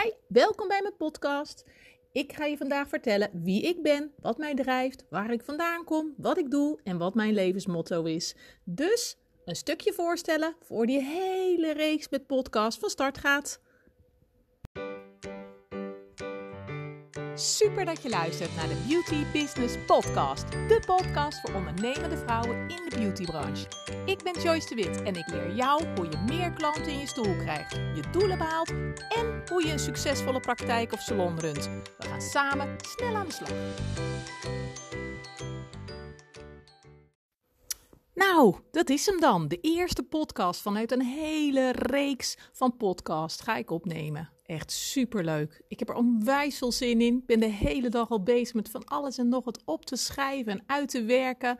Hi, welkom bij mijn podcast. Ik ga je vandaag vertellen wie ik ben, wat mij drijft, waar ik vandaan kom, wat ik doe en wat mijn levensmotto is. Dus een stukje voorstellen voor die hele reeks met podcast van start gaat. Super dat je luistert naar de Beauty Business Podcast. De podcast voor ondernemende vrouwen in de beautybranche. Ik ben Joyce de Wit en ik leer jou hoe je meer klanten in je stoel krijgt, je doelen behaalt en hoe je een succesvolle praktijk of salon runt. We gaan samen snel aan de slag. Nou, dat is hem dan. De eerste podcast vanuit een hele reeks van podcasts ga ik opnemen. Echt superleuk. Ik heb er onwijs veel zin in. Ik ben de hele dag al bezig met van alles en nog wat op te schrijven en uit te werken.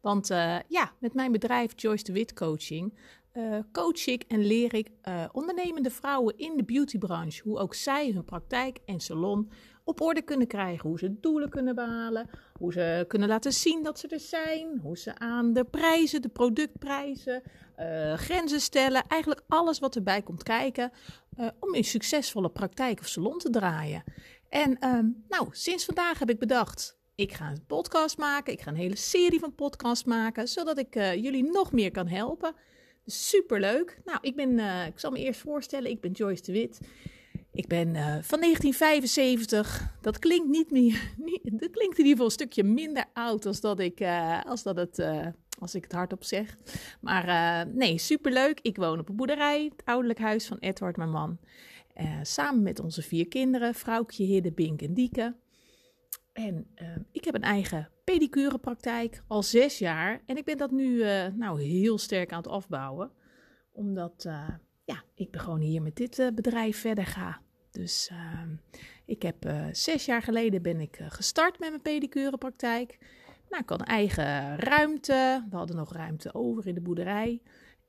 Want uh, ja, met mijn bedrijf Joyce de Wit Coaching uh, coach ik en leer ik uh, ondernemende vrouwen in de beautybranche hoe ook zij hun praktijk en salon op orde kunnen krijgen. Hoe ze doelen kunnen behalen, hoe ze kunnen laten zien dat ze er zijn, hoe ze aan de prijzen, de productprijzen, uh, grenzen stellen. Eigenlijk alles wat erbij komt kijken om een succesvolle praktijk of salon te draaien. En nou, sinds vandaag heb ik bedacht, ik ga een podcast maken. Ik ga een hele serie van podcasts maken, zodat ik jullie nog meer kan helpen. Super leuk. Nou, ik ben, ik zal me eerst voorstellen. Ik ben Joyce de Wit. Ik ben uh, van 1975. Dat klinkt niet meer. Niet, dat klinkt in ieder geval een stukje minder oud als dat ik, uh, als dat het, als ik het hardop zeg. Maar nee, superleuk. Ik woon op een boerderij, het ouderlijk huis van Edward, mijn man. samen met onze vier kinderen, vrouwtje, Hidde, Bink en Dieke. En ik heb een eigen pedicurepraktijk al zes jaar. En ik ben dat nu nou, heel sterk aan het afbouwen. Omdat ja, ik gewoon hier met dit uh, bedrijf verder ga. Dus ehm, ik heb zes jaar geleden ben ik gestart met mijn pedicurepraktijk. Nou, ik had een eigen ruimte. We hadden nog ruimte over in de boerderij.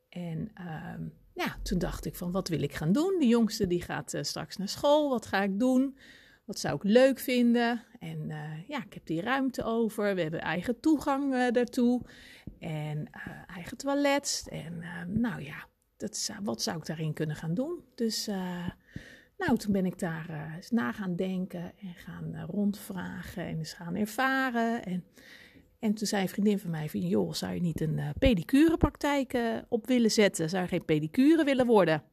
En ehm, ja, toen dacht ik van wat wil ik gaan doen? De jongste die gaat straks naar school. Wat ga ik doen? Wat zou ik leuk vinden? En ja, ik heb die ruimte over. We hebben eigen toegang daartoe. En eigen toilet. En nou ja, dat, wat zou ik daarin kunnen gaan doen? Dus nou, toen ben ik daar eens na gaan denken en gaan rondvragen en eens gaan ervaren. En, en toen zei een vriendin van mij van, joh, zou je niet een pedicurepraktijk op willen zetten? Zou je geen pedicure willen worden?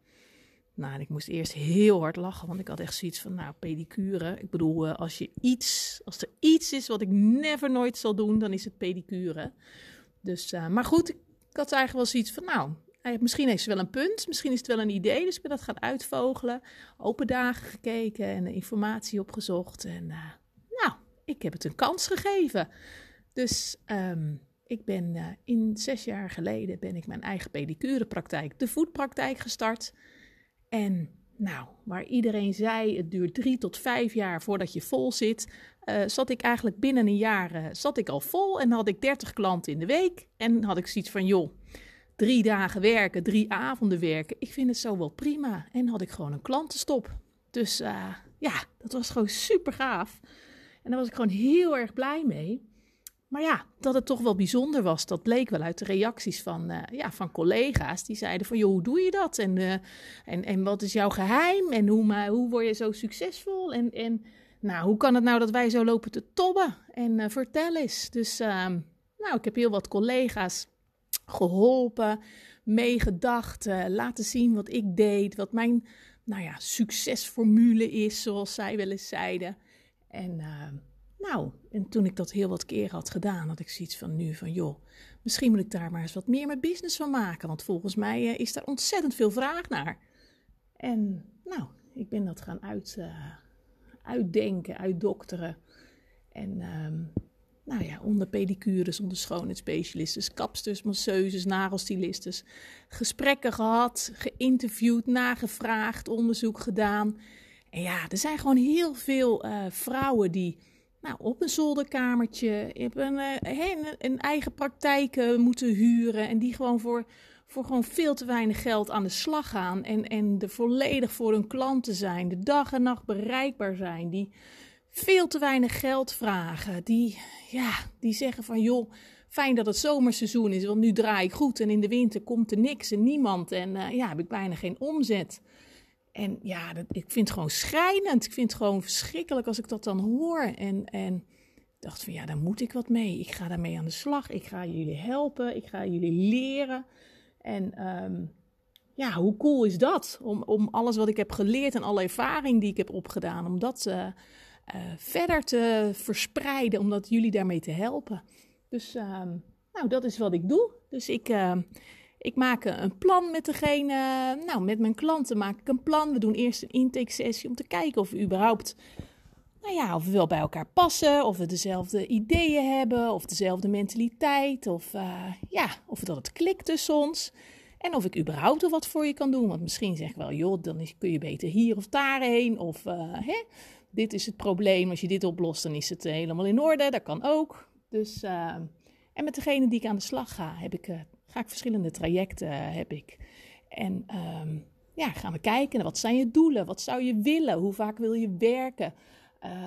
Nou, ik moest eerst heel hard lachen, want ik had echt zoiets van, nou, pedicure. Ik bedoel, als, je iets, als er iets is wat ik never nooit zal doen, dan is het pedicure. Dus, maar goed, ik had eigenlijk wel zoiets van, nou, misschien heeft ze wel een punt, misschien is het wel een idee. Dus ik ben dat gaan uitvogelen, open dagen gekeken en informatie opgezocht. En uh, nou, ik heb het een kans gegeven. Dus um, ik ben in zes jaar geleden ben ik mijn eigen pedicurepraktijk, de voetpraktijk, gestart. En nou, waar iedereen zei het duurt drie tot vijf jaar voordat je vol zit, uh, zat ik eigenlijk binnen een jaar zat ik al vol en had ik 30 klanten in de week. En had ik zoiets van, joh, drie dagen werken, drie avonden werken, ik vind het zo wel prima. En had ik gewoon een klantenstop. Dus uh, ja, dat was gewoon super gaaf. En daar was ik gewoon heel erg blij mee. Maar ja, dat het toch wel bijzonder was, dat bleek wel uit de reacties van, uh, ja, van collega's. Die zeiden van, joh, hoe doe je dat? En, uh, en, en wat is jouw geheim? En hoe, maar, hoe word je zo succesvol? En, en nou, hoe kan het nou dat wij zo lopen te tobben? En vertel eens. Dus nou, ik heb heel wat collega's geholpen, meegedacht, laten zien wat ik deed. Wat mijn, nou ja, succesformule is, zoals zij wel eens zeiden. En nou, en toen ik dat heel wat keer had gedaan, had ik zoiets van nu van joh, misschien moet ik daar maar eens wat meer mijn business van maken. Want volgens mij uh, is daar ontzettend veel vraag naar. En nou, ik ben dat gaan uit, uitdenken, uitdokteren. En um, nou ja, onder pedicures, onder schoonheidsspecialisten, kapsters, masseuses, nagelstylistes. Gesprekken gehad, geïnterviewd, nagevraagd, onderzoek gedaan. En ja, er zijn gewoon heel veel uh, vrouwen die nou, op een zolderkamertje, een, een, eh, een eigen praktijk uh, moeten huren. En die gewoon voor, voor gewoon veel te weinig geld aan de slag gaan. En, en er volledig voor hun klanten zijn. De dag en nacht bereikbaar zijn. Die veel te weinig geld vragen. Die, ja, die zeggen van joh, fijn dat het zomerseizoen is. Want nu draai ik goed. En in de winter komt er niks en niemand. En uh, ja, heb ik bijna geen omzet. En ja, dat, ik vind het gewoon schrijnend. Ik vind het gewoon verschrikkelijk als ik dat dan hoor. En, en dacht van ja, daar moet ik wat mee. Ik ga daarmee aan de slag. Ik ga jullie helpen. Ik ga jullie leren. En ehm, ja, hoe cool is dat? Om, om alles wat ik heb geleerd en alle ervaring die ik heb opgedaan, om dat uh, verder te verspreiden, om dat jullie daarmee te helpen. Dus ehm, nou, dat is wat ik doe. Dus ik, ehm, ik maak een plan met degene, nou, met mijn klanten maak ik een plan. We doen eerst een intake sessie om te kijken of we überhaupt nou ja, of we wel bij elkaar passen, of we dezelfde ideeën hebben, of dezelfde mentaliteit, of uh, ja, of dat het klikt tussen ons. En of ik überhaupt er wat voor je kan doen. Want misschien zeg ik wel, joh, dan kun je beter hier of daarheen. Of uh, hè, dit is het probleem. Als je dit oplost, dan is het helemaal in orde. Dat kan ook. Dus, uh, en met degene die ik aan de slag ga, heb ik, uh, ga ik verschillende trajecten. heb ik. En um, ja, gaan we kijken. Wat zijn je doelen? Wat zou je willen? Hoe vaak wil je werken?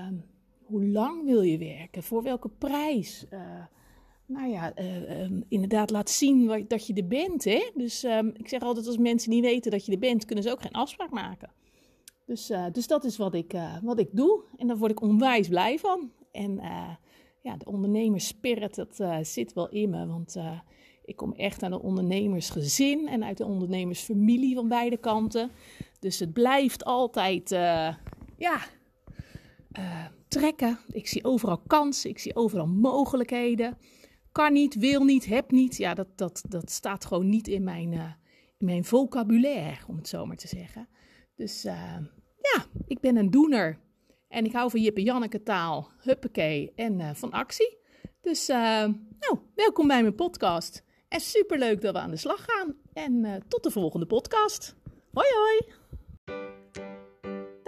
Um, hoe lang wil je werken? Voor welke prijs? nou ja, inderdaad laat zien dat je er bent. Hè? Dus ik zeg altijd, als mensen niet weten dat je er bent, kunnen ze ook geen afspraak maken. Dus, uh, dus dat is wat ik, wat ik doe. En daar word ik onwijs blij van. En ja, de ondernemerspirit, dat zit wel in me. Want ik kom echt uit een ondernemersgezin en uit een ondernemersfamilie van beide kanten. Dus het blijft altijd, ja, trekken. Ik zie overal kansen, ik zie overal mogelijkheden kan niet, wil niet, heb niet. Ja, dat, dat, dat staat gewoon niet in mijn, in mijn vocabulaire, om het zo maar te zeggen. Dus ja, ik ben een doener. En ik hou van Jip en Janneke taal, huppakee en uh, van actie. Dus nou, welkom bij mijn podcast. En superleuk dat we aan de slag gaan. En tot de volgende podcast. Hoi hoi!